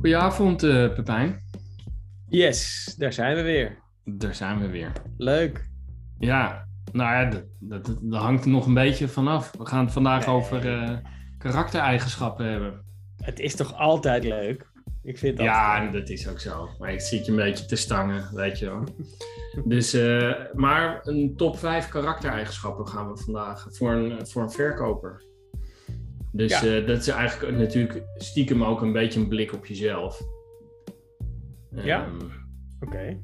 Goedenavond, uh, Pepijn. Yes, daar zijn we weer. Daar zijn we weer. Leuk. Ja, nou ja, dat, dat, dat hangt er nog een beetje vanaf. We gaan het vandaag over uh, karaktereigenschappen hebben. Het is toch altijd leuk? Ik vind dat. Ja, dat is ook zo. Maar ik zie je een beetje te stangen, weet je wel. dus, uh, maar een top 5 karaktereigenschappen gaan we vandaag voor een, voor een verkoper. Dus ja. uh, dat is eigenlijk natuurlijk stiekem ook een beetje een blik op jezelf. Ja, um, oké. Okay.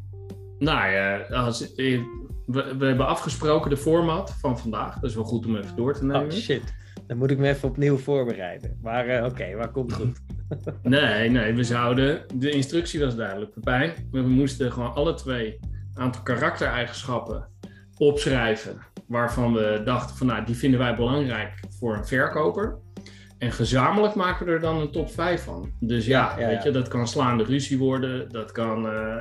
Nou ja, als, we, we, hebben afgesproken de format van vandaag. Dat is wel goed om even door te nemen. Oh shit, dan moet ik me even opnieuw voorbereiden. Maar uh, oké, okay, waar komt het goed? nee, nee, we zouden... De instructie was duidelijk, Pepijn. We moesten gewoon alle twee een aantal karaktereigenschappen opschrijven. Waarvan we dachten van, nou, die vinden wij belangrijk voor een verkoper. En gezamenlijk maken we er dan een top 5 van. Dus ja, ja, ja weet je, dat kan slaande ruzie worden, dat kan uh,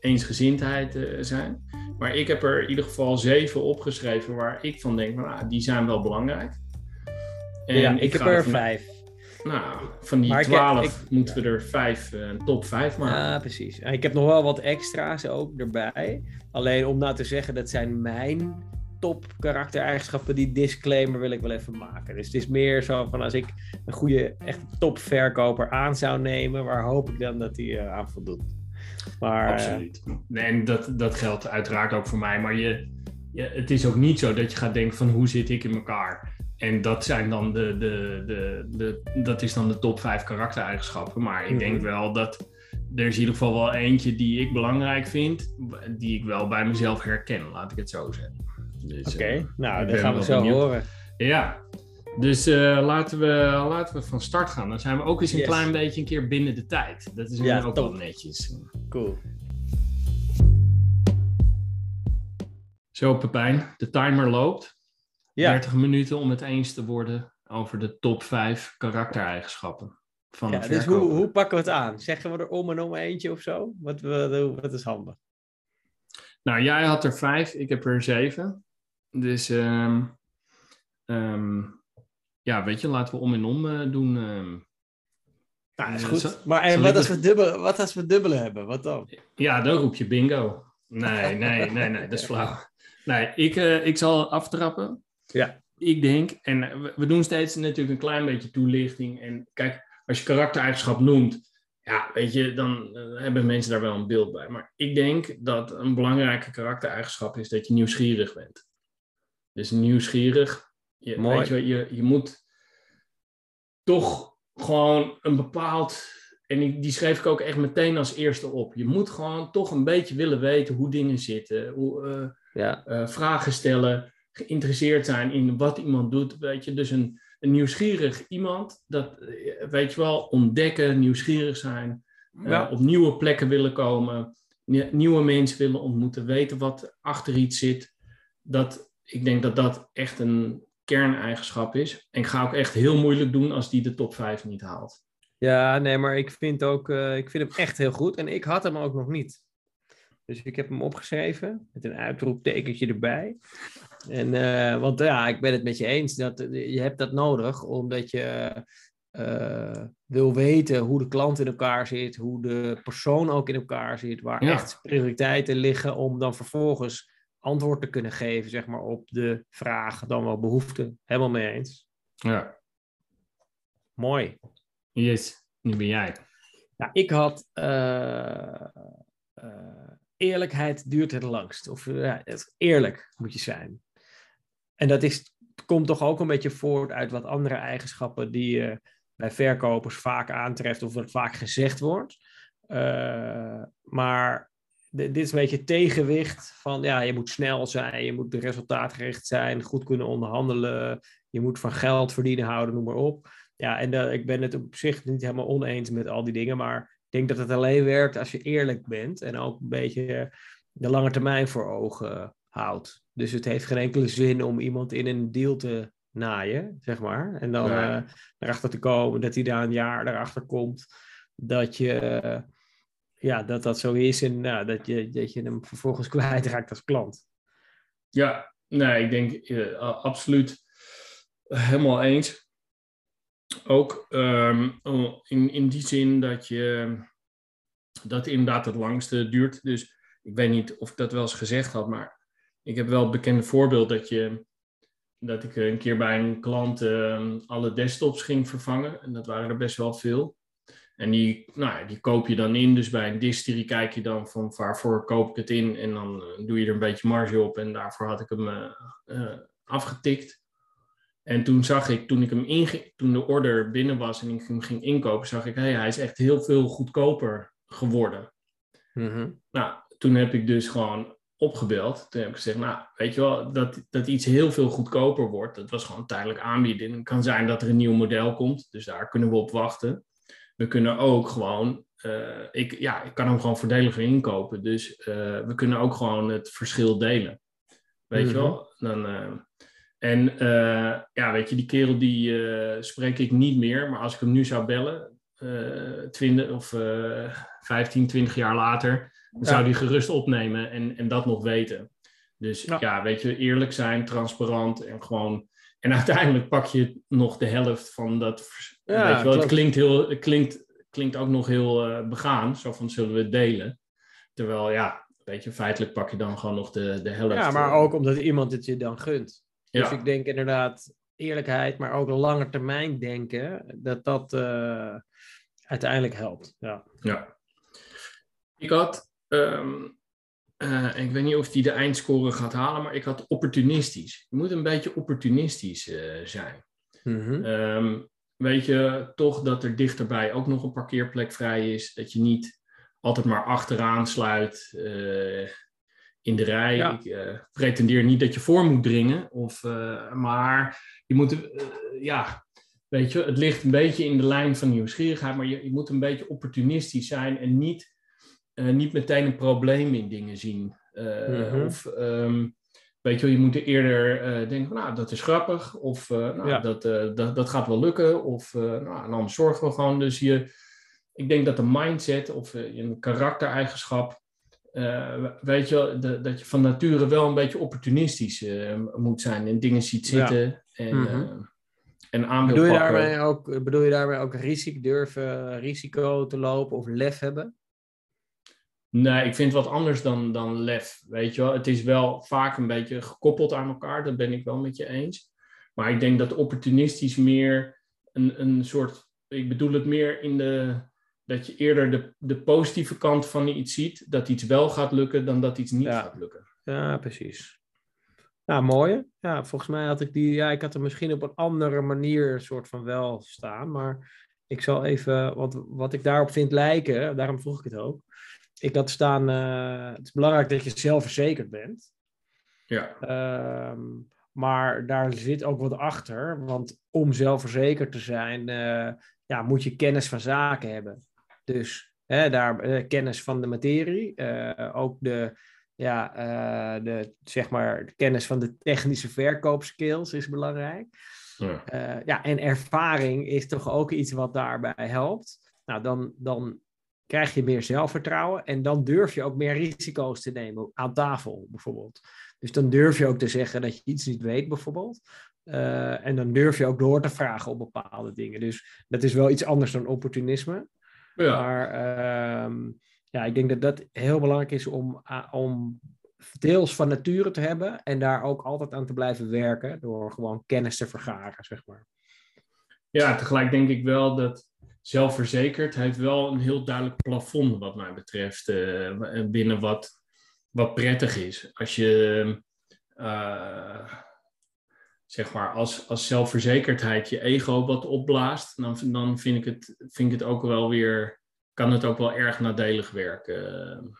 eensgezindheid uh, zijn. Maar ik heb er in ieder geval zeven opgeschreven waar ik van denk, nou, die zijn wel belangrijk. En ja, ik, ik heb er van, vijf. Nou, van die maar twaalf ik, ik, moeten we er vijf, uh, een top vijf maken. Ja, precies. Ik heb nog wel wat extra's ook erbij. Alleen om nou te zeggen, dat zijn mijn top karaktereigenschappen, die disclaimer wil ik wel even maken. Dus het is meer zo van als ik een goede, echt top verkoper aan zou nemen, waar hoop ik dan dat hij uh, aan voldoet. Maar, Absoluut. Uh, en dat, dat geldt uiteraard ook voor mij. Maar je, je, het is ook niet zo dat je gaat denken van hoe zit ik in elkaar. En dat zijn dan de, de, de, de, dat is dan de top 5 karaktereigenschappen. Maar ik mm -hmm. denk wel dat er is in ieder geval wel eentje die ik belangrijk vind, die ik wel bij mezelf herken, laat ik het zo zeggen. Dus, Oké, okay. uh, nou, dat gaan we zo benieuwd. horen. Ja, dus uh, laten, we, laten we van start gaan. Dan zijn we ook eens een yes. klein beetje een keer binnen de tijd. Dat is ja, ook top. wel netjes. Cool. Zo, Pepijn, de timer loopt. Ja. 30 minuten om het eens te worden over de top 5 karaktereigenschappen. Van ja, dus hoe, hoe pakken we het aan? Zeggen we er om en om eentje of zo? Wat, wat, wat is handig? Nou, jij had er vijf, ik heb er zeven. Dus um, um, ja, weet je, laten we om en om uh, doen. Um. Ja, is goed. Zo, maar en wat, als we dubbel, wat als we dubbele hebben? Wat dan? Ja, dan roep je bingo. Nee, nee, nee, nee, dat is flauw. Nee, ik, uh, ik zal aftrappen. Ja. Ik denk, en we, we doen steeds natuurlijk een klein beetje toelichting. En kijk, als je karaktereigenschap noemt, ja, weet je, dan uh, hebben mensen daar wel een beeld bij. Maar ik denk dat een belangrijke karaktereigenschap is dat je nieuwsgierig bent. Dus nieuwsgierig. Je, Mooi. Weet je, je, je moet toch gewoon een bepaald. En die, die schreef ik ook echt meteen als eerste op. Je moet gewoon toch een beetje willen weten hoe dingen zitten. Hoe, uh, ja. uh, vragen stellen. Geïnteresseerd zijn in wat iemand doet. Weet je, dus een, een nieuwsgierig iemand. Dat, weet je wel, ontdekken, nieuwsgierig zijn. Ja. Uh, op nieuwe plekken willen komen. Nieuwe mensen willen ontmoeten. Weten wat achter iets zit. Dat, ik denk dat dat echt een kerneigenschap is. En ik ga ook echt heel moeilijk doen als die de top 5 niet haalt. Ja, nee, maar ik vind, ook, uh, ik vind hem echt heel goed. En ik had hem ook nog niet. Dus ik heb hem opgeschreven met een uitroeptekentje erbij. En, uh, want ja, ik ben het met je eens. Dat, je hebt dat nodig omdat je uh, wil weten hoe de klant in elkaar zit. Hoe de persoon ook in elkaar zit. Waar ja. echt prioriteiten liggen om dan vervolgens antwoord te kunnen geven, zeg maar, op de vraag, dan wel behoefte. Helemaal mee eens. Ja. Mooi. Yes, nu ben jij. Nou, ik had uh, uh, eerlijkheid duurt het langst. Of uh, eerlijk moet je zijn. En dat is, komt toch ook een beetje voort uit wat andere eigenschappen die je bij verkopers vaak aantreft of wat vaak gezegd wordt. maar dit is een beetje tegenwicht van, ja, je moet snel zijn, je moet resultaatgericht zijn, goed kunnen onderhandelen, je moet van geld verdienen houden, noem maar op. Ja, en uh, ik ben het op zich niet helemaal oneens met al die dingen, maar ik denk dat het alleen werkt als je eerlijk bent en ook een beetje de lange termijn voor ogen houdt. Dus het heeft geen enkele zin om iemand in een deal te naaien, zeg maar. En dan uh, erachter te komen dat hij daar een jaar erachter komt dat je... Ja, dat dat zo is en nou, dat, je, dat je hem vervolgens kwijtraakt als klant. Ja, nee, ik denk uh, absoluut helemaal eens. ook ehm, in, in die zin dat je dat inderdaad het langste duurt. Dus ik weet niet of ik dat wel eens gezegd had, maar ik heb wel het bekende voorbeeld dat je dat ik een keer bij een klant ehm, alle desktops ging vervangen. En dat waren er best wel veel. En die, nou, die koop je dan in. Dus bij een distillery kijk je dan van waarvoor koop ik het in. En dan eh, doe je er een beetje marge op. En daarvoor had ik hem uh, uh, afgetikt. En toen zag ik, toen ik hem toen de order binnen was en ik hem ging inkopen, zag ik, hé, hey, hij is echt heel veel goedkoper geworden. Mm Nou, toen heb ik dus gewoon opgebeld. Toen heb ik gezegd, nou, weet je wel, dat, dat iets heel veel goedkoper wordt. Dat was gewoon tijdelijk aanbieden. Het kan zijn dat er een nieuw model komt, dus daar kunnen we op wachten. We kunnen ook gewoon, uh, ik, ja, ik kan hem gewoon voordeliger inkopen. Dus uh, we kunnen ook gewoon het verschil delen. Weet mm -hmm. je wel? Dan, uh, en ja, weet je, die kerel die spreek ik niet meer. Maar als ik hem nu zou bellen, 20 of 15, 20 jaar later dan zou die gerust opnemen en, en dat nog weten. Dus ja. ja. weet je, eerlijk zijn, transparant en gewoon. En uiteindelijk pak je nog de helft van dat. Ja, weet je wel, het klinkt, heel, het klinkt, klinkt ook nog heel uh, begaan. Zo van zullen we het delen. Terwijl ja, weet je, feitelijk pak je dan gewoon nog de, de helft. Ja, maar ook omdat iemand het je dan gunt. Dus ik denk inderdaad eerlijkheid, maar ook lange termijn denken, dat dat uh, uiteindelijk helpt. Ja. ja. Ik had Um, uh, ik weet niet of die de eindscore gaat halen, maar ik had opportunistisch. Je moet een beetje opportunistisch uh, zijn. Mm -hmm. um, weet je toch dat er dichterbij ook nog een parkeerplek vrij is? Dat je niet altijd maar achteraan sluit uh, in de rij. Ja. Ik pretendeer niet dat je voor moet dringen, of, maar je moet, ja, weet je, het ligt een beetje in de lijn van nieuwsgierigheid, maar je, je moet een beetje opportunistisch zijn en niet niet meteen een probleem in dingen zien. Mm -hmm. Of um, weet je, je moet eerder uh, denken van, nou, dat is grappig. Of nou, Ja. dat, dat, dat gaat wel lukken. Of nou, en dan zorgen we gewoon. Dus je, ik denk dat de mindset of een karaktereigenschap, weet je, de, dat je van nature wel een beetje opportunistisch moet zijn. En dingen ziet zitten. Ja. En, Mhm. en aan wil Bedoel je, pakken. daarmee ook, bedoel je daarmee ook risico, durven risico te lopen of lef hebben? Nee, ik vind het wat anders dan, dan lef. Weet je wel, het is wel vaak een beetje gekoppeld aan elkaar. Dat ben ik wel met je eens. Maar ik denk dat opportunistisch meer een, een soort. Ik bedoel het meer in de. Dat je eerder de, de positieve kant van iets ziet. Dat iets wel gaat lukken dan dat iets niet Ja. gaat lukken. Ja, precies. Nou, mooi. Ja, volgens mij had ik die. Ja, ik had er misschien op een andere manier soort van wel staan. Maar ik zal even. Want wat ik daarop vind lijken, daarom vroeg ik het ook. Ik had staan. eh, het is belangrijk dat je zelfverzekerd bent. Ja, Ehm, maar daar zit ook wat achter. Want om zelfverzekerd te zijn, eh, ja, moet je kennis van zaken hebben. Dus hè, daar, eh, kennis van de materie. ook de, ja, de, zeg maar, de kennis van de technische verkoopskills is belangrijk. ja. Ja, en ervaring is toch ook iets wat daarbij helpt. Nou, dan, dan krijg je meer zelfvertrouwen en dan durf je ook meer risico's te nemen aan tafel, bijvoorbeeld. Dus dan durf je ook te zeggen dat je iets niet weet, bijvoorbeeld. Eh, en dan durf je ook door te vragen op bepaalde dingen. Dus dat is wel iets anders dan opportunisme. ja. Maar ehm, ja, ik denk dat dat heel belangrijk is om, om deels van nature te hebben en daar ook altijd aan te blijven werken door gewoon kennis te vergaren, zeg maar. Ja, tegelijk denk ik wel dat zelfverzekerd heeft wel een heel duidelijk plafond wat mij betreft eh, binnen wat, wat prettig is. Als je eh, zeg maar als, als zelfverzekerdheid je ego wat opblaast, dan, dan vind, ik het, vind ik het ook wel weer, kan het ook wel erg nadelig werken.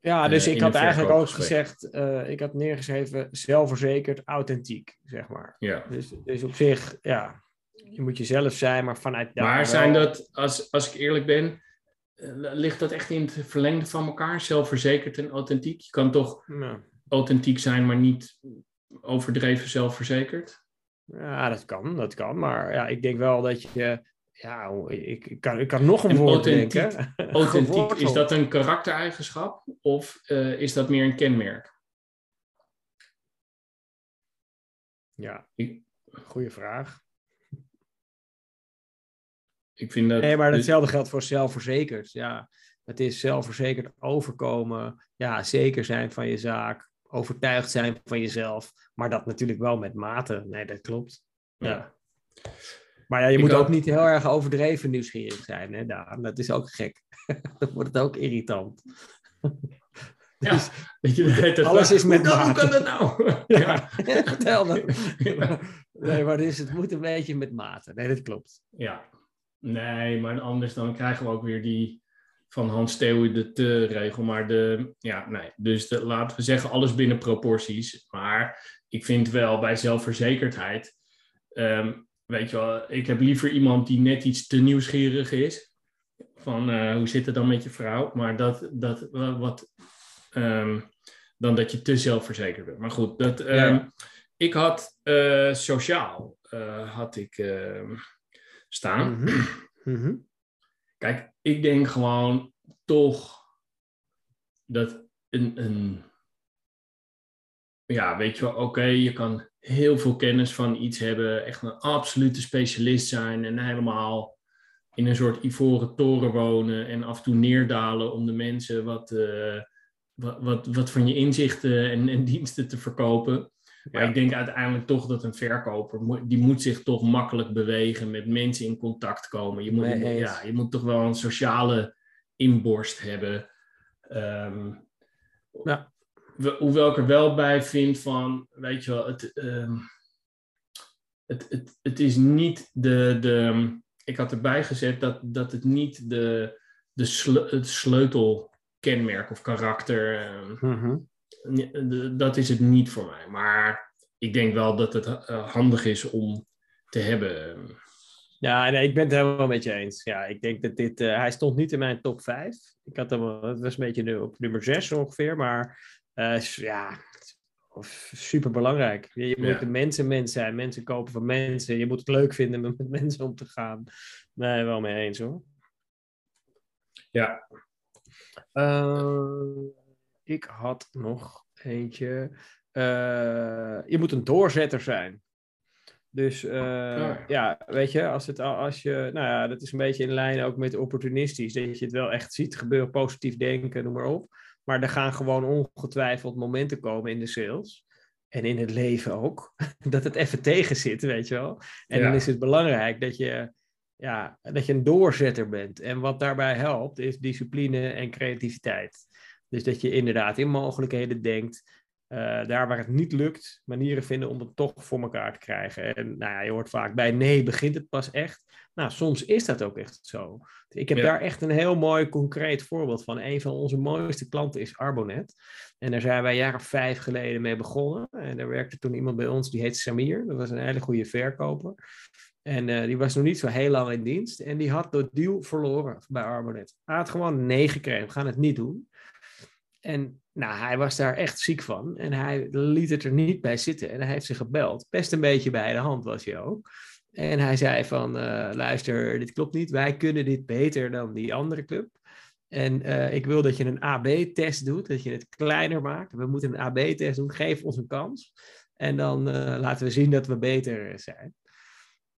Ja, dus Eh, ik had eigenlijk ook gezegd, eh, ik had neergeschreven zelfverzekerd, authentiek, zeg maar. Ja. Dus, dus op zich, ja, je moet jezelf zijn, maar vanuit daar Maar zijn dat, als, als ik eerlijk ben, eh, ligt dat echt in het verlengde van elkaar, zelfverzekerd en authentiek? Je kan toch Ja. authentiek zijn, maar niet overdreven zelfverzekerd? Ja, dat kan, dat kan. Maar ja, ik denk wel dat je, ja, ik, ik, kan, ik kan nog een En woord authentiek- denken. Authentiek, is dat een karaktereigenschap of eh, is dat meer een kenmerk? Ja, goede vraag. Ik vind dat... Nee, maar hetzelfde geldt voor zelfverzekerd. Ja, het is zelfverzekerd overkomen. Ja, zeker zijn van je zaak. Overtuigd zijn van jezelf. Maar dat natuurlijk wel met mate. Nee, dat klopt. Ja. Ja. Maar ja, je Ik moet ook niet heel erg overdreven nieuwsgierig zijn. Hè, Daan? Dat is ook gek. Dan wordt het ook irritant. Ja, Dus- tijd Alles is met hoe kan, hoe kan dat nou? Ja, vertel. Ja. Nee, maar dus het moet een beetje met mate. Nee, dat klopt. Ja, nee, maar anders dan krijgen we ook weer die van Hans Steeuwen de te regel. Maar de, ja, nee. Dus de, laten we zeggen, alles binnen proporties. Maar ik vind wel bij zelfverzekerdheid, ehm, weet je wel, ik heb liever iemand die net iets te nieuwsgierig is. Van eh, hoe zit het dan met je vrouw? Maar dat, dat wa- wat, ehm, dan dat je te zelfverzekerd bent. Maar goed, dat, ehm, Ja. ik had eh, sociaal, eh, had ik staan. Mhm. Mhm. Kijk, ik denk gewoon toch dat een, een ja, weet je wel, oké, je kan heel veel kennis van iets hebben, echt een absolute specialist zijn en helemaal in een soort ivoren toren wonen en af en toe neerdalen om de mensen wat, eh, wat, wat, wat van je inzichten en, en diensten te verkopen. Maar Ja. ik denk uiteindelijk toch dat een verkoper, die moet zich toch makkelijk bewegen, met mensen in contact komen. Je moet, ja, je moet toch wel een sociale inborst hebben. Ja. we- hoewel ik er wel bij vind van, weet je wel, het, ehm, het, het, het is niet de, de. Ik had erbij gezet dat, dat het niet de, de sle- het sleutelkenmerk of karakter. de- dat is het niet voor mij. Maar ik denk wel dat het eh, handig is om te hebben. Ja, nee, ik ben het helemaal met je eens. Ja, ik denk dat dit... eh, hij stond niet in mijn top 5. Ik had hem... Het was een beetje op nummer 6 ongeveer. Maar s- ja, super belangrijk. Je, moet Ja. een mensenmens zijn. Mensen kopen van mensen. Je moet het leuk vinden om met mensen om te gaan. Nee, wel mee eens hoor. Ja. Eh, ik had nog eentje. Eh, je moet een doorzetter zijn. Dus eh, ja. ja, weet je, als, het, als je, nou ja, dat is een beetje in lijn ook met opportunistisch, dat je het wel echt ziet gebeuren, positief denken, noem maar op. Maar er gaan gewoon ongetwijfeld momenten komen in de sales. En in het leven ook. Dat het even tegen zit, weet je wel. En Ja. dan is het belangrijk dat je, ja, dat je een doorzetter bent. En wat daarbij helpt, is discipline en creativiteit. Dus dat je inderdaad in mogelijkheden denkt. eh, daar waar het niet lukt, manieren vinden om het toch voor elkaar te krijgen. En nou ja, je hoort vaak bij nee begint het pas echt. Nou, soms is dat ook echt zo. Ik heb Ja. daar echt een heel mooi concreet voorbeeld van. Een van onze mooiste klanten is Arbonet. En daar zijn wij een jaar of vijf geleden mee begonnen. En daar werkte toen iemand bij ons, die heet Samir. Dat was een hele goede verkoper. En eh, die was nog niet zo heel lang in dienst. En die had de deal verloren bij Arbonet. Hij had gewoon nee gekregen. We gaan het niet doen. En nou, hij was daar echt ziek van. En hij liet het er niet bij zitten. En hij heeft ze gebeld. Best een beetje bij de hand was hij ook. En hij zei van, eh, luister, dit klopt niet. Wij kunnen dit beter dan die andere club. En eh, ik wil dat je een AB-test doet, dat je het kleiner maakt. We moeten een AB-test doen, geef ons een kans. En dan eh, laten we zien dat we beter zijn.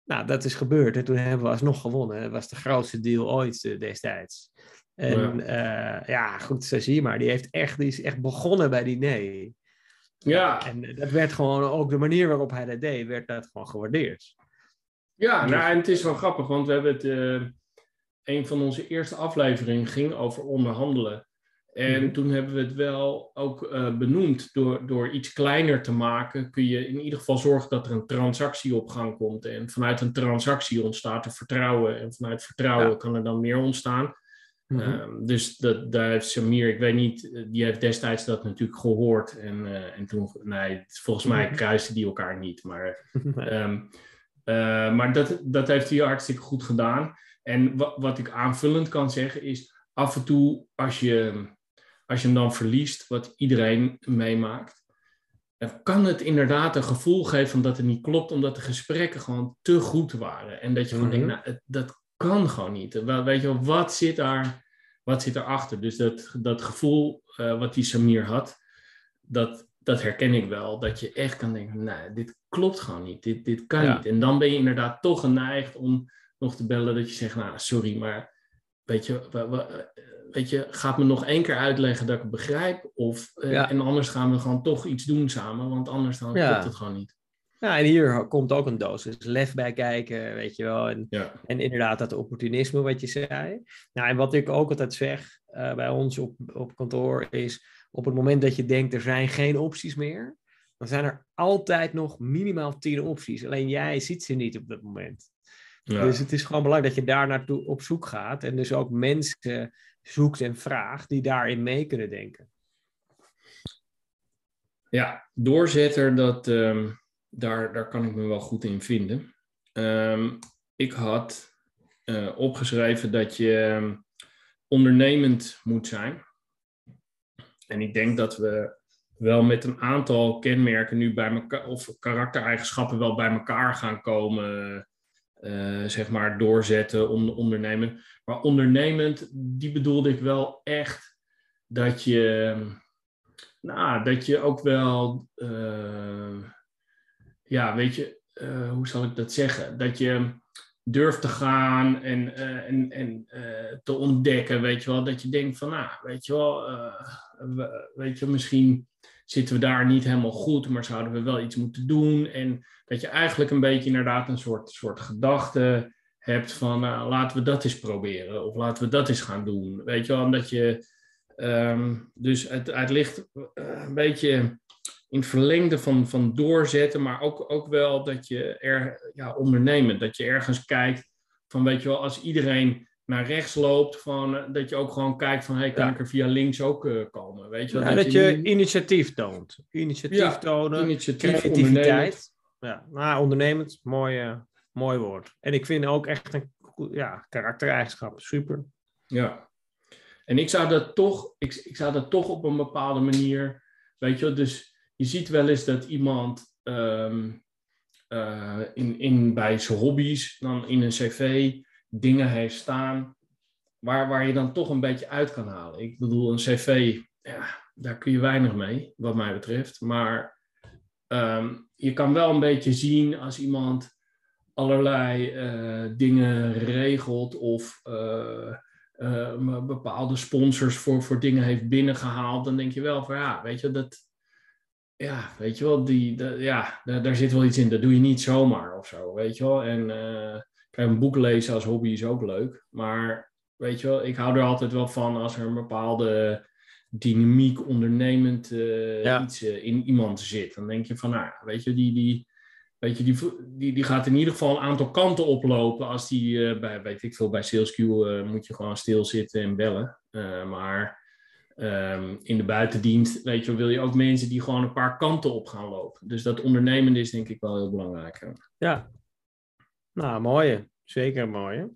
Nou, dat is gebeurd. En toen hebben we alsnog gewonnen. Was de grootste deal ooit destijds. En ja. ja, goed, zo zie je maar. Die, heeft echt, die is echt begonnen bij die nee. Ja, En eh, dat werd gewoon, ook de manier waarop hij dat deed, werd dat gewoon gewaardeerd. ja nou, en het is wel grappig, want we hebben het. eh, een van onze eerste afleveringen ging over onderhandelen. En Mhm. toen hebben we het wel ook eh, benoemd. Door, door iets kleiner te maken, kun je in ieder geval zorgen dat er een transactie op gang komt. En vanuit een transactie ontstaat er vertrouwen. En vanuit vertrouwen Ja. kan er dan meer ontstaan. Mhm. Ehm, dus dat, daar heeft Samir, ik weet niet, eh, die heeft destijds dat natuurlijk gehoord. En, eh, en toen, nee, volgens mij Mhm. kruisten die elkaar niet. Maar, ehm, eh, maar dat, dat heeft hij hartstikke goed gedaan. En wat, wat ik aanvullend kan zeggen is, af en toe als je, als je hem dan verliest, wat iedereen meemaakt, dan kan het inderdaad een gevoel geven dat het niet klopt, omdat de gesprekken gewoon te goed waren. En dat je gewoon Mhm. denkt, nou, het- dat kan gewoon niet. Weet je wel, wat zit daar, wat zit erachter? Dus dat, dat gevoel eh, wat die Samir had, dat, dat herken ik wel. Dat je echt kan denken, nee, dit klopt gewoon niet. Dit, dit kan Ja. niet. En dan ben je inderdaad toch geneigd om nog te bellen dat je zegt, nou sorry, maar weet je, weet je, gaat me nog één keer uitleggen dat ik het begrijp? Of, eh, En anders gaan we gewoon toch iets doen samen, want anders dan klopt het gewoon niet. Ja, en hier komt ook een dosis lef bij kijken, weet je wel. En, en inderdaad dat opportunisme wat je zei. Nou, en wat ik ook altijd zeg uh, bij ons op, op kantoor is... op het moment dat je denkt er zijn geen opties meer... dan zijn er altijd nog minimaal tien opties. Alleen jij ziet ze niet op dat moment. Dus het is gewoon belangrijk dat je daar naartoe op zoek gaat. En dus ook mensen zoekt en vraagt die daarin mee kunnen denken. Ja, doorzetter, dat, ehm, daar, daar kan ik me wel goed in vinden. Ehm, ik had uh, opgeschreven dat je ehm, ondernemend moet zijn. En ik denk dat we wel met een aantal kenmerken nu bij elkaar, of karaktereigenschappen wel bij elkaar gaan komen. Uh, zeg maar doorzetten, on, ondernemen. Maar ondernemend, die bedoelde ik wel echt dat je, nou, dat je ook wel, uh, ja, weet je, uh, hoe zal ik dat zeggen? Dat je durft te gaan en, en, en te ontdekken, weet je wel. Dat je denkt van, nou, weet je wel, weet je, misschien zitten we daar niet helemaal goed, maar zouden we wel iets moeten doen. En dat je eigenlijk een beetje inderdaad een soort, soort gedachte hebt van nou, laten we dat eens proberen of laten we dat eens gaan doen. Weet je wel, omdat je ehm, dus het, het ligt eh, een beetje in verlengde van, van doorzetten, maar ook, ook wel dat je er ja, ondernemen, dat je ergens kijkt van weet je wel, als iedereen naar rechts loopt, van, eh, dat je ook gewoon kijkt van, hey, kan ik er via links ook uh, komen? Weet je, ja, dat, je, initiatief toont. Initiatief tonen, initiatief, creativiteit. Ja, nou, ondernemend, mooi, mooi woord. En ik vind ook echt een ja, karaktereigenschap, super. Ja, en ik zou dat toch, ik, ik zou dat toch op een bepaalde manier, weet je, dus je ziet wel eens dat iemand um, uh, in, in, bij zijn hobby's dan in een cv dingen heeft staan waar, waar je dan toch een beetje uit kan halen. Ik bedoel, een cv, ja, daar kun je weinig mee, wat mij betreft. Maar um, je kan wel een beetje zien als iemand allerlei uh, dingen regelt of uh, bepaalde sponsors voor, voor dingen heeft binnengehaald, dan denk je wel van ja, weet je, dat, ja, weet je wel, die, ja, daar, daar, zit wel iets in. Dat doe je niet zomaar of zo, weet je wel. En kijk, een boek lezen als hobby is ook leuk, maar weet je wel, ik hou er altijd wel van als er een bepaalde dynamiek, ondernemend iets in iemand zit. Dan denk je van, nou, weet je, die, die, weet je, die, die, die gaat in ieder geval een aantal kanten oplopen. Als die, uh, bij, weet ik veel, bij SalesQ uh, moet je gewoon stilzitten en bellen. Uh, maar um, in de buitendienst, weet je, wil je ook mensen die gewoon een paar kanten op gaan lopen. Dus dat ondernemen is denk ik wel heel belangrijk. Ja, nou, mooie. Zeker mooie.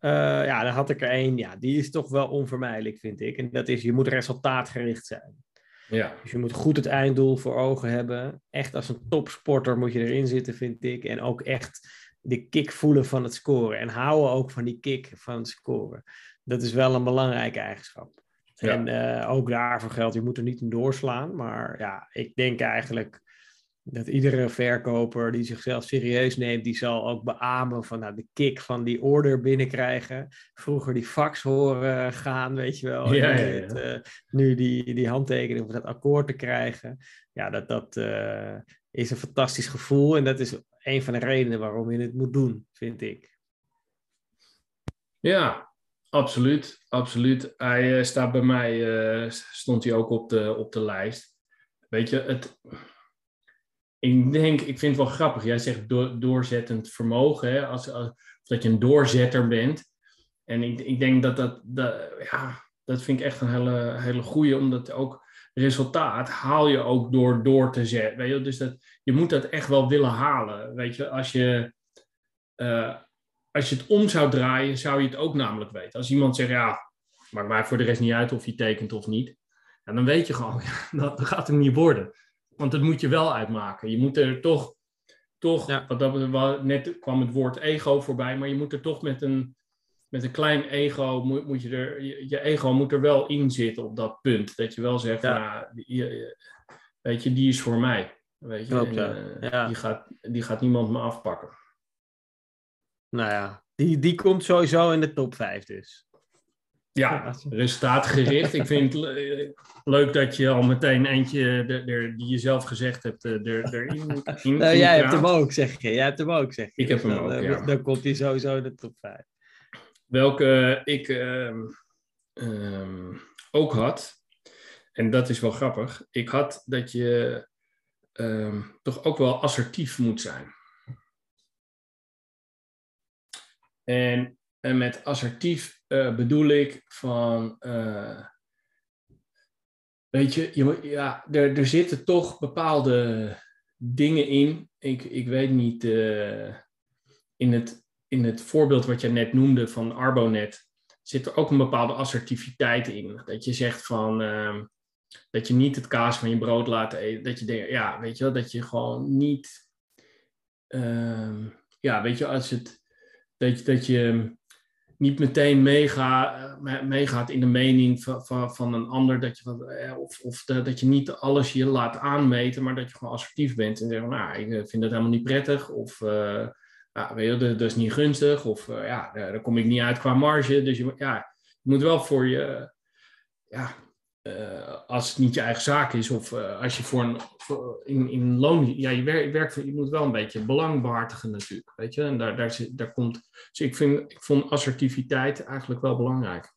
ja, dan had ik er één. Ja, die is toch wel onvermijdelijk, vind ik. En dat is, je moet resultaatgericht zijn. Ja. Dus je moet goed het einddoel voor ogen hebben. Echt als een topsporter moet je erin zitten, vind ik. En ook echt de kick voelen van het scoren. En houden ook van die kick van het scoren. Dat is wel een belangrijke eigenschap. En uh, ook daarvoor geldt, je moet er niet in doorslaan. Maar ja, ik denk eigenlijk dat iedere verkoper die zichzelf serieus neemt, die zal ook beamen van nou, de kick van die order binnenkrijgen. Vroeger die fax horen gaan, weet je wel. Ja, ja, ja. uh, nu die, die handtekening of dat akkoord te krijgen. Ja, dat, dat uh, is een fantastisch gevoel. En dat is een van de redenen waarom je het moet doen, vind ik. Ja, absoluut. Absoluut. Hij uh, staat bij mij, stond hij ook op de, op de lijst. Weet je, het ik denk, ik vind het wel grappig. Jij zegt doorzettend vermogen, hè? Als, als, dat je een doorzetter bent. En ik, ik denk dat dat, dat, ja, dat vind ik echt een hele, hele goede, omdat ook resultaat haal je ook door door te zetten. Weet je? Dus dat, je moet dat echt wel willen halen. Weet je, als je, uh, als je het om zou draaien, zou je het ook namelijk weten. Als iemand zegt, ja, maakt mij voor de rest niet uit of je tekent of niet. Ja, dan weet je gewoon, dat, dat gaat hem niet worden. Want dat moet je wel uitmaken. Je moet er toch, toch ja. wat dat, net kwam het woord ego voorbij, maar je moet er toch met een, met een klein ego, moet, moet je er, je, ego moet er wel in zitten op dat punt. Dat je wel zegt, ja. Nou, weet je, die is voor mij. Weet je, Klopt, en, uh, Die, gaat, die gaat niemand me afpakken. Nou ja, Die, die komt sowieso in de top 5 dus. Ja, resultaatgericht. ik vind het le- leuk dat je al meteen eentje die je zelf gezegd hebt eh, er, erin in, Nou, jij hebt hem ook, zeg je. Jij hebt hem ook, zeg je. Ik heb Dus hem dan, ook, eh, ja. Dan komt hij sowieso in de top 5. Welke ik ehm, ehm, ook had, en dat is wel grappig, ik had dat je ehm, toch ook wel assertief moet zijn. En, en met assertief eh, bedoel ik van, eh, weet je, je ja, er, er zitten toch bepaalde dingen in. Ik, ik weet niet, eh, in, het, in het voorbeeld wat je net noemde van Arbonet, zit er ook een bepaalde assertiviteit in. Dat je zegt van, ehm, dat je niet het kaas van je brood laat eten. Dat je denkt, ja, weet je wel, dat je gewoon niet, ehm, ja, weet je, als het, dat, je- dat je niet meteen eh, me- meegaat in de mening van, van, van een ander, dat je, eh, of, of dat je niet alles je laat aanmeten, maar dat je gewoon assertief bent en zegt, nou, ik eh, vind het helemaal niet prettig, of ja, weet je, dat, dat is niet gunstig, of ja, daar, kom ik niet uit qua marge. Dus je, ja, je moet wel voor je, ja, eh, als het niet je eigen zaak is, of eh, als je voor een, voor, in, in loon, ja, je werkt, je moet wel een beetje belang behartigen natuurlijk, weet je, en daar, daar, daar komt, dus ik, vind, ik vond assertiviteit eigenlijk wel belangrijk.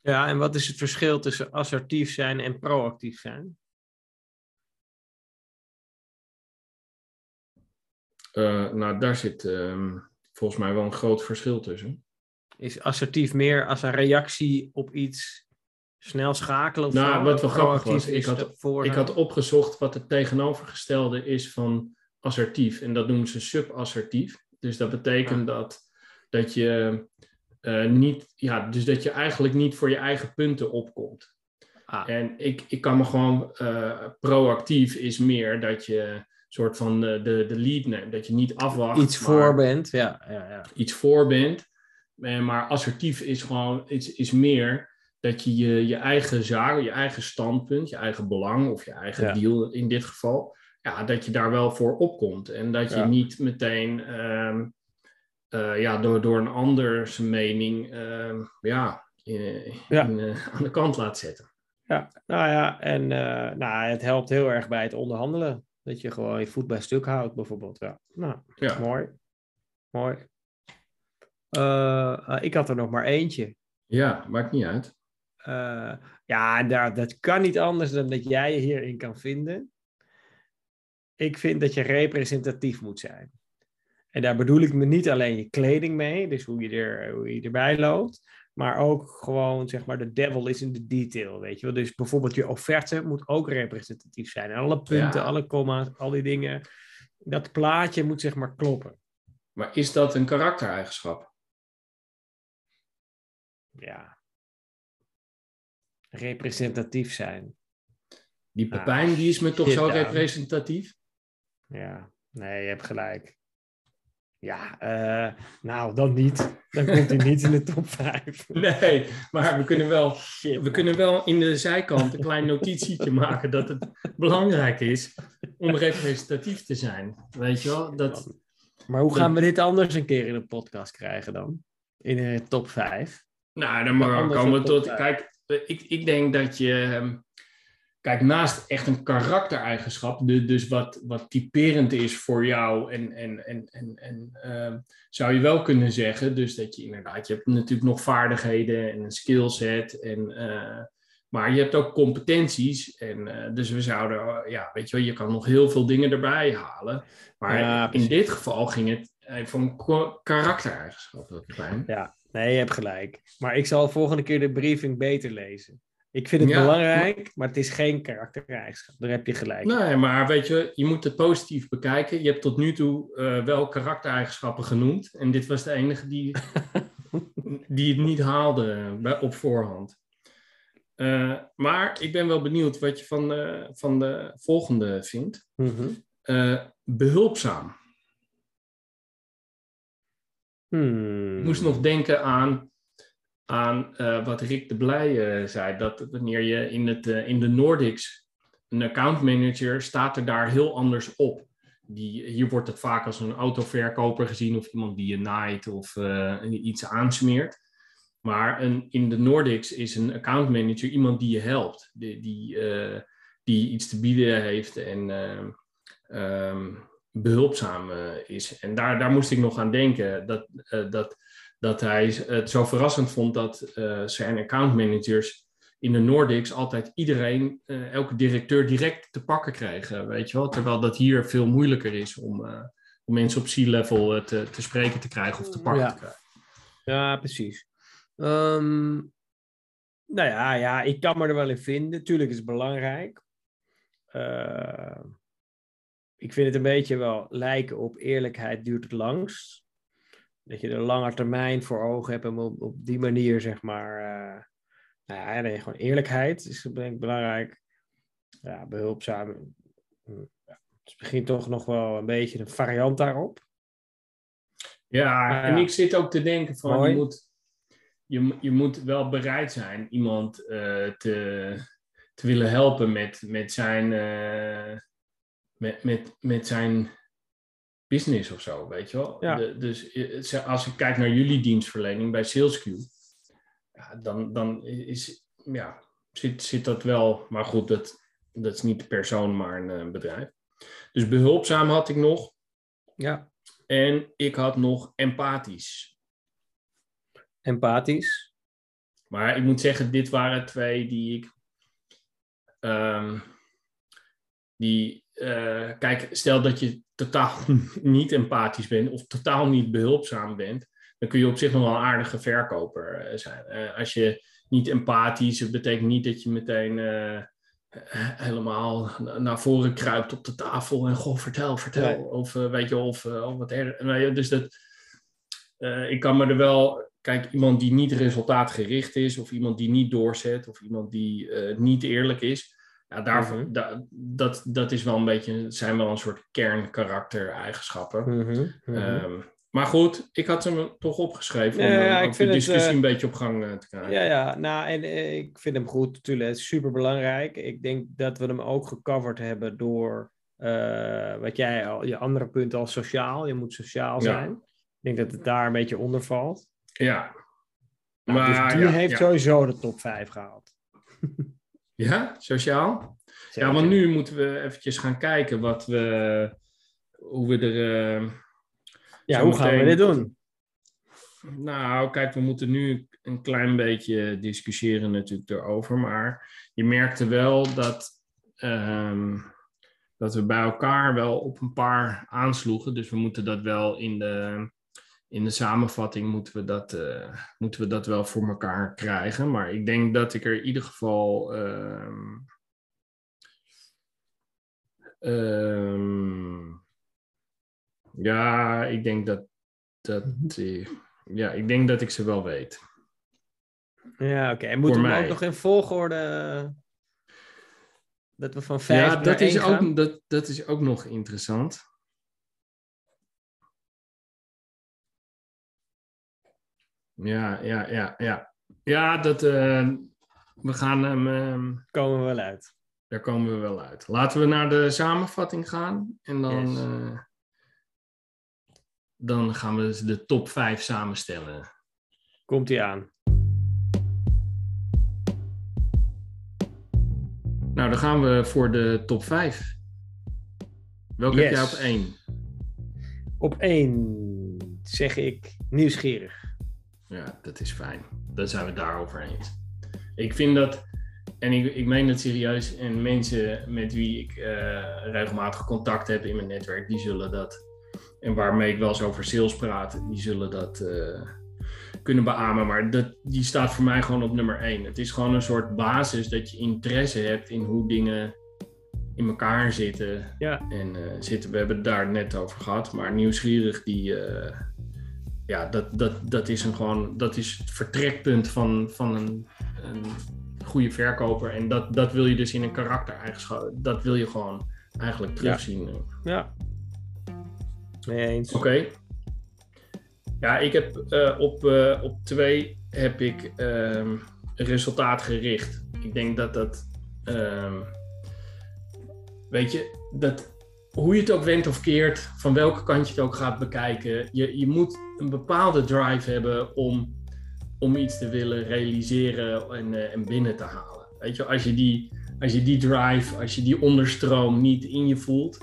Ja, en wat is het verschil tussen assertief zijn en proactief zijn? Eh, nou, daar zit ehm, volgens mij wel een groot verschil tussen. Is assertief meer als een reactie op iets snel schakelen of Nou, zo? wat wel grappig was, ik is had- Ik had opgezocht wat het tegenovergestelde is van assertief. En dat noemen ze subassertief. Dus dat betekent dat, dat je eh, niet, ja, dus dat je eigenlijk niet voor je eigen punten opkomt. Ah, En ik, ik kan me gewoon eh, proactief is meer dat je soort van de, de, de lead neemt. Dat je niet afwacht. iets maar voor bent, ja. ja, ja. iets voor bent. Eh, Maar assertief is gewoon is, is meer dat je, je je eigen zaak, je eigen standpunt, je eigen belang of je eigen Ja. deal in dit geval, ja, dat je daar wel voor opkomt. En dat je Ja. niet meteen ehm, eh, ja, door, door een ander zijn mening ehm, ja, in- Ja. in, eh, aan de kant laat zetten. Ja, nou ja, en eh, nou, het helpt heel erg bij het onderhandelen. Dat je gewoon je voet bij stuk houdt, bijvoorbeeld. Ja, nou, Ja. mooi. Mooi. Ik had er nog maar eentje. ja, maakt niet uit. Eh, ja, daar, dat kan niet anders dan dat jij je hierin kan vinden. Ik vind dat je representatief moet zijn. En daar bedoel ik me niet alleen je kleding mee, dus hoe je, er, hoe je erbij loopt, maar ook gewoon, zeg maar, de devil is in de detail, weet je wel. Dus bijvoorbeeld je offerte moet ook representatief zijn. Alle punten, Ja. alle comma's, al die dingen. Dat plaatje moet, zeg maar, kloppen. Maar is dat een karaktereigenschap? Ja. Representatief zijn. Die Ah, Pepijn, die is me toch zo representatief? Ja, nee, je hebt gelijk. Ja, eh, nou, dan niet. Dan komt hij niet in de top 5. Nee, maar we kunnen wel We kunnen wel in de zijkant een klein notitietje maken dat het belangrijk is om representatief te zijn. Weet je wel? Dat, Maar hoe gaan we dit anders een keer in een podcast krijgen dan? In de top 5? nou, dan maar komen we tot. Kijk, ik, ik denk dat je. ehm, Kijk, naast echt een karaktereigenschap, dus wat, wat typerend is voor jou, en, en, en, en, en ehm, zou je wel kunnen zeggen, dus dat je inderdaad, je hebt natuurlijk nog vaardigheden en een skillset, en, eh, maar je hebt ook competenties, en eh, dus we zouden, eh, ja, weet je wel, je kan nog heel veel dingen erbij halen, maar Ja, in dit geval ging het even om karaktereigenschappen. Ja, nee, je hebt gelijk. Maar ik zal volgende keer de briefing beter lezen. Ik vind het Ja, belangrijk, maar het is geen karaktereigenschap. Daar heb je gelijk. Nee, maar weet je, je moet het positief bekijken. Je hebt tot nu toe eh, wel karaktereigenschappen genoemd. En dit was de enige die, die het niet haalde bij, op voorhand. Eh, maar ik ben wel benieuwd wat je van de, van de volgende vindt. Eh, behulpzaam. Hmm. Ik moest nog denken aan, aan eh, wat Rick de Blij eh, zei. Dat wanneer je in, het, eh, in de Nordics een accountmanager staat er daar heel anders op. die, hier wordt het vaak als een autoverkoper gezien of iemand die je naait of uh, iets aansmeert. Maar een, in de Nordics is een account manager iemand die je helpt, die, die, uh, die iets te bieden heeft en um, behulpzaam is. En daar, daar moest ik nog aan denken dat, dat, dat hij het zo verrassend vond dat zijn account managers in de Nordics altijd iedereen, uh, elke directeur direct te pakken krijgen, weet je wel. Terwijl dat hier veel moeilijker is om, uh, om mensen op C-level uh, te, te spreken te krijgen of te pakken ja. te krijgen. Ja, precies. Um, nou ja, ja, ik kan me er wel in vinden. Tuurlijk is het belangrijk. Ik vind het een beetje wel lijken op eerlijkheid duurt het langst. Dat je de lange termijn voor ogen hebt en op, op die manier, zeg maar nou ja, nee, gewoon eerlijkheid is denk ik belangrijk. Ja, behulpzaam. Ja, het begint toch nog wel een beetje een variant daarop. Ja, en ik zit ook te denken van je moet, je, je moet wel bereid zijn iemand uh, te, te willen helpen met, met zijn uh, met, met, met zijn business of zo, weet je wel. Ja. De, dus als ik kijk naar jullie dienstverlening bij SalesQ, ja, dan, dan is, ja, zit, zit dat wel. Maar goed, dat, dat is niet de persoon, maar een uh, bedrijf. Dus behulpzaam had ik nog. Ja. En ik had nog empathisch. Empathisch. Maar ik moet zeggen, dit waren twee die ik. Um, die, uh, kijk, stel dat je totaal niet empathisch bent of totaal niet behulpzaam bent, dan kun je op zich nog wel een aardige verkoper zijn. Uh, als je niet empathisch, betekent niet dat je meteen uh, helemaal naar voren kruipt op de tafel en goh, vertel, vertel. Nee. Of weet je, of, of wat er. Dus dat, ik kan me er wel. Kijk, iemand die niet resultaatgericht is, of iemand die niet doorzet, of iemand die niet eerlijk is. Ja, daarvoor, Mhm. da, dat, dat is wel een beetje, zijn wel een soort kernkaraktereigenschappen. Mhm, mhm. Ehm, maar goed, ik had hem toch opgeschreven Ja, om ja, de het, discussie eh, een beetje op gang eh, te krijgen. Ja, ja, nou, en eh, ik vind hem goed, natuurlijk. Het is super belangrijk. Ik denk dat we hem ook gecoverd hebben door wat jij al, je andere punt al sociaal. Je moet sociaal Ja. zijn. Ik denk dat het daar een beetje onder valt. Ja. Nou, maar dus die heeft sowieso de top 5 gehaald. Ja, sociaal? Ja, want nu moeten we eventjes gaan kijken wat we, hoe we er... eh, Ja, hoe gaan we dit doen? Nou, kijk, we moeten nu een klein beetje discussiëren natuurlijk erover. Maar je merkte wel dat, ehm, dat we bij elkaar wel op een paar aansloegen. Dus we moeten dat wel in de, in de samenvatting moeten we, dat, eh, moeten we dat wel voor elkaar krijgen. Maar ik denk dat ik er in ieder geval. ehm, ehm, ja, ik denk dat. dat eh, ja, ik denk dat ik ze wel weet. Ja, oké. En moeten we ook nog in volgorde... Dat we van 5 Ja, dat is, 1 gaan? ook, dat, dat is ook nog interessant. Ja, ja, ja, ja. Ja, dat, eh, we gaan hem, ehm, Komen we wel uit. daar komen we wel uit. Laten we naar de samenvatting gaan. En dan, Yes. eh, dan gaan we de top 5 samenstellen. Komt hij aan. Nou, dan gaan we voor de top 5. Welke heb jij op 1? Op 1 zeg ik nieuwsgierig. Ja, dat is fijn. Dan zijn we het daarover eens. Ik vind dat, en ik, ik meen het serieus, en mensen met wie ik eh, regelmatig contact heb in mijn netwerk, die zullen dat, en waarmee ik wel eens over sales praat, die zullen dat eh, kunnen beamen. Maar dat, die staat voor mij gewoon op nummer 1. Het is gewoon een soort basis dat je interesse hebt in hoe dingen in elkaar zitten. Ja. En eh, zitten, we hebben het daar net over gehad, maar nieuwsgierig die. Ja, dat, dat, dat is een gewoon, dat is het vertrekpunt van, van een, een goede verkoper. En dat, dat wil je dus in een karaktereigenschap, dat wil je gewoon eigenlijk terugzien. Ja. Mee eens. Oké. Ja, ik heb eh, op, eh, op twee heb ik ehm, resultaatgericht. Ik denk dat dat, ehm, weet je, dat hoe je het ook went of keert, van welke kant je het ook gaat bekijken, je, je moet een bepaalde drive hebben om, om iets te willen realiseren en, uh, en binnen te halen. Weet je, als je, die, als je die drive, als je die onderstroom niet in je voelt,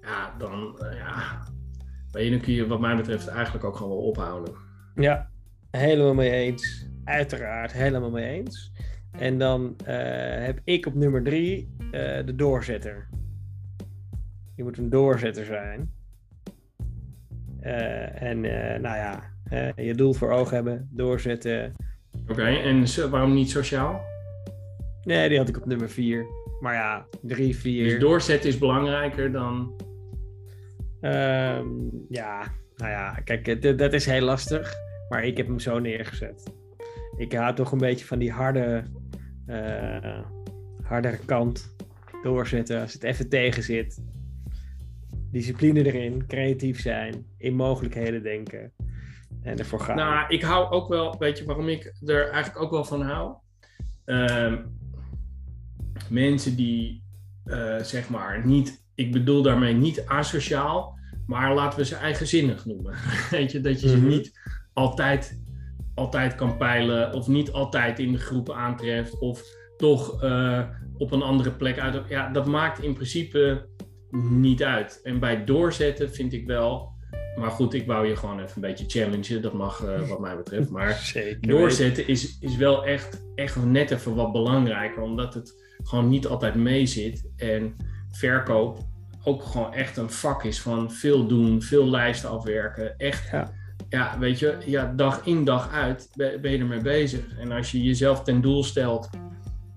ja, dan, uh, ja, dan kun je wat mij betreft eigenlijk ook gewoon wel ophouden. Ja, helemaal mee eens. Uiteraard, helemaal mee eens. En dan uh, heb ik op nummer drie de doorzetter. Je moet een doorzetter zijn. Uh, en uh, nou ja, uh, je doel voor ogen hebben, doorzetten. Oké, okay, en waarom niet sociaal? Nee, die had ik op nummer 4. Maar ja, 3, 4. Dus doorzetten is belangrijker dan. Um, ja, nou ja, kijk, dat is heel lastig. Maar ik heb hem zo neergezet. Ik hou toch een beetje van die harde, hardere kant doorzetten. Als het even tegen zit discipline erin, creatief zijn, in mogelijkheden denken en ervoor gaan. Nou, ik hou ook wel, weet je waarom ik er eigenlijk ook wel van hou? Uh, mensen die, uh, zeg maar, niet, ik bedoel daarmee niet asociaal, maar laten we ze eigenzinnig noemen. weet je, dat je ze -hmm. niet altijd, altijd kan peilen of niet altijd in de groep aantreft of toch uh, op een andere plek uit. Ja, dat maakt in principe niet uit. En bij doorzetten vind ik wel. Maar goed, ik wou je gewoon even een beetje challengen. Dat mag uh, wat mij betreft. Maar Zeker. doorzetten is, is wel echt, echt net even wat belangrijker. Omdat het gewoon niet altijd mee zit. En verkoop ook gewoon echt een vak is van veel doen, veel lijsten afwerken. Echt, ja, ja weet je, ja, dag in dag uit ben je ermee bezig. En als je jezelf ten doel stelt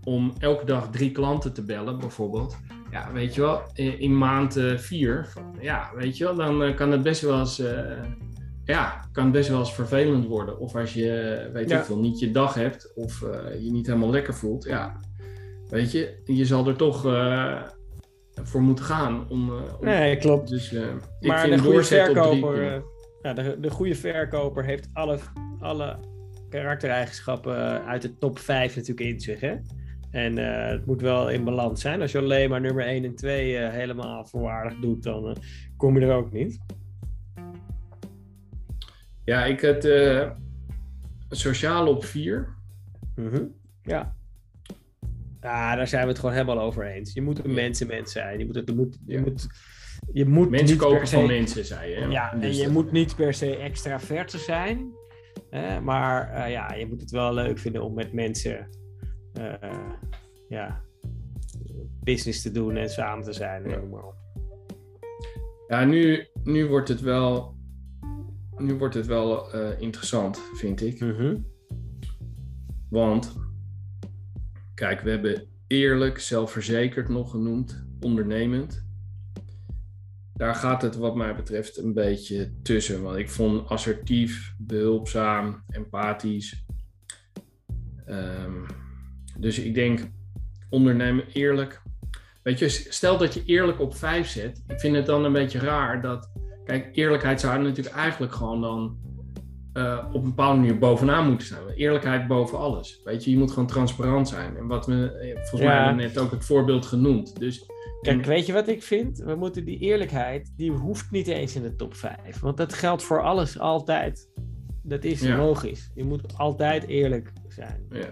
om elke dag drie klanten te bellen, bijvoorbeeld ja, weet je wel, in, in maand uh, vier, ja, weet je wel, dan uh, kan het best wel eens, uh, ja, kan het best wel eens vervelend worden. Of als je, weet Ja. ik veel, niet je dag hebt of je niet helemaal lekker voelt, ja, weet je, je zal er toch voor moeten gaan. Om, om- Nee, klopt. Dus ik Maar de goede drie verkoper, eh, ja, de, de goede verkoper heeft alle, alle karaktereigenschappen uit de top 5 natuurlijk in zich. Hè? En eh, het moet wel in balans zijn. Als je alleen maar nummer 1 en 2 eh, helemaal voorwaardig doet, dan eh, kom je er ook niet. Ja, ik het sociaal op vier. Mhm. Ja. Ja, daar zijn we het gewoon helemaal over eens. Je moet een mensenmens zijn. Je moet, het, je moet, je Ja. moet, je moet Mensen niet kopen se- van mensen, zei je. Ja, en Dus je dat- moet niet per se extravert zijn. Hè, maar ja, je moet het wel leuk vinden om met mensen ja, business te doen en samen te zijn. Ja. Ja, nu, nu wordt het wel, nu wordt het wel eh, interessant, vind ik. Mhm. Want, kijk, we hebben eerlijk, zelfverzekerd nog genoemd, ondernemend. Daar gaat het wat mij betreft een beetje tussen. Want ik vond assertief, behulpzaam, empathisch. Ehm, dus ik denk ondernemen eerlijk. Weet je, stel dat je eerlijk op vijf zet. Ik vind het dan een beetje raar dat. Kijk, eerlijkheid zou natuurlijk eigenlijk gewoon dan eh, op een bepaalde manier bovenaan moeten staan. Eerlijkheid boven alles. Weet je, je moet gewoon transparant zijn. En wat we, eh, volgens mij hebben net ook het voorbeeld genoemd. Dus Kijk, weet je wat ik vind? We moeten die eerlijkheid, die hoeft niet eens in de top 5. Want dat geldt voor alles altijd. Dat is Ja. logisch. Je moet altijd eerlijk zijn. ja.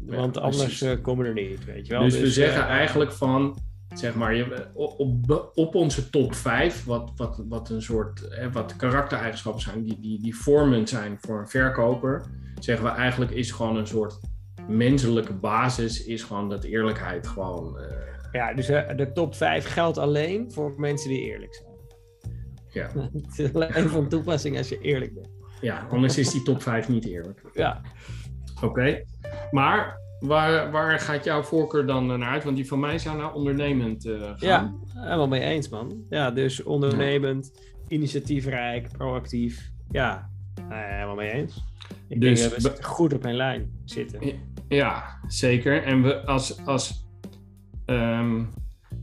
Want anders precies. eh, komen we er niet, weet je wel. Dus, we zeggen eh, eigenlijk van, zeg maar, je, op, op, onze top 5, wat, wat, wat een soort, hè, wat karaktereigenschappen zijn, die, die, die vormend zijn voor een verkoper, zeggen we eigenlijk is gewoon een soort menselijke basis, is gewoon dat eerlijkheid gewoon, eh, Ja, dus de top 5 geldt alleen voor mensen die eerlijk zijn. ja, Het is alleen van toepassing als je eerlijk bent. ja, anders is die top 5 niet eerlijk. Ja, Oké, maar waar, waar gaat jouw voorkeur dan naar uit? Want die van mij zou naar ondernemend eh, gaan. ja helemaal mee eens, man. Ja, dus ondernemend, initiatiefrijk, proactief. Ja, eh, helemaal mee eens. Ik Dus denk dat we goed op mijn lijn zitten. Ja, zeker. En we als, als ehm,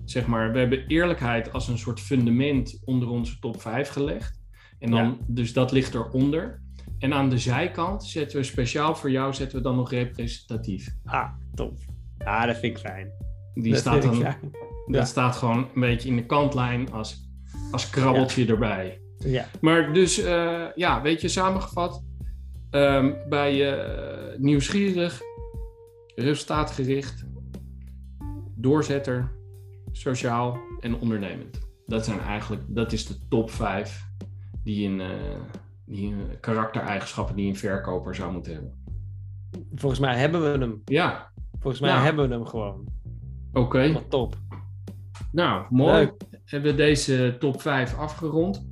zeg maar, we hebben eerlijkheid als een soort fundament onder onze top 5 gelegd. En dan, Ja. dus dat ligt eronder. En aan de zijkant zetten we speciaal voor jou zetten we dan nog representatief. Ah, top. Ja, dat vind ik fijn. Die dat staat dan. Dat staat gewoon een beetje in de kantlijn als, als krabbeltje erbij. Ja. Maar dus, eh, ja, weet je, samengevat. ehm, bij eh, nieuwsgierig, resultaatgericht, doorzetter, sociaal en ondernemend. Dat zijn eigenlijk, dat is de top 5 die een, eh, die karaktereigenschappen die een verkoper zou moeten hebben. Volgens mij hebben we hem. Ja, Volgens mij Nou. hebben we hem gewoon. oké. Wat top. Nou, mooi. Leuk. Hebben we deze top 5 afgerond.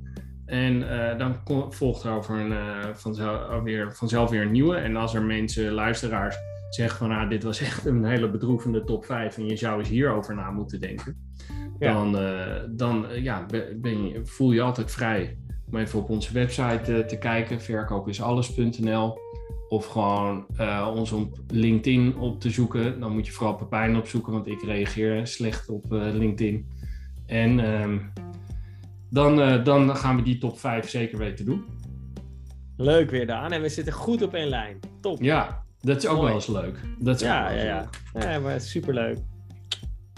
En eh, dan volgt er over een, eh, vanzelf, weer, vanzelf weer een nieuwe. En als er mensen, luisteraars, zeggen van ah, dit was echt een hele bedroevende top 5 en je zou eens hierover na moeten denken. Ja. Dan, eh, dan ja, be- ben je, voel je altijd vrij om even op onze website eh, te kijken, verkoopisalles.nl. Of gewoon eh, ons op LinkedIn op te zoeken. Dan moet je vooral Pepijn opzoeken, want ik reageer slecht op eh, LinkedIn. En ehm, dan, dan gaan we die top 5 zeker weten doen. Leuk weer, Daan. En we zitten goed op één lijn. Top. Ja, dat is ook Mooi. wel eens leuk. Dat is ook ja, wel ja, eens ja. leuk. Ja, maar superleuk.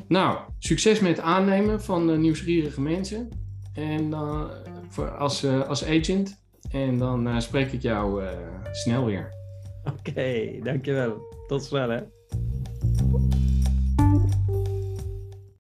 Nou, succes met het aannemen van nieuwsgierige mensen. En dan voor, als, eh, als agent. En dan eh, spreek ik jou eh, snel weer. Oké, dankjewel. Tot snel, hè.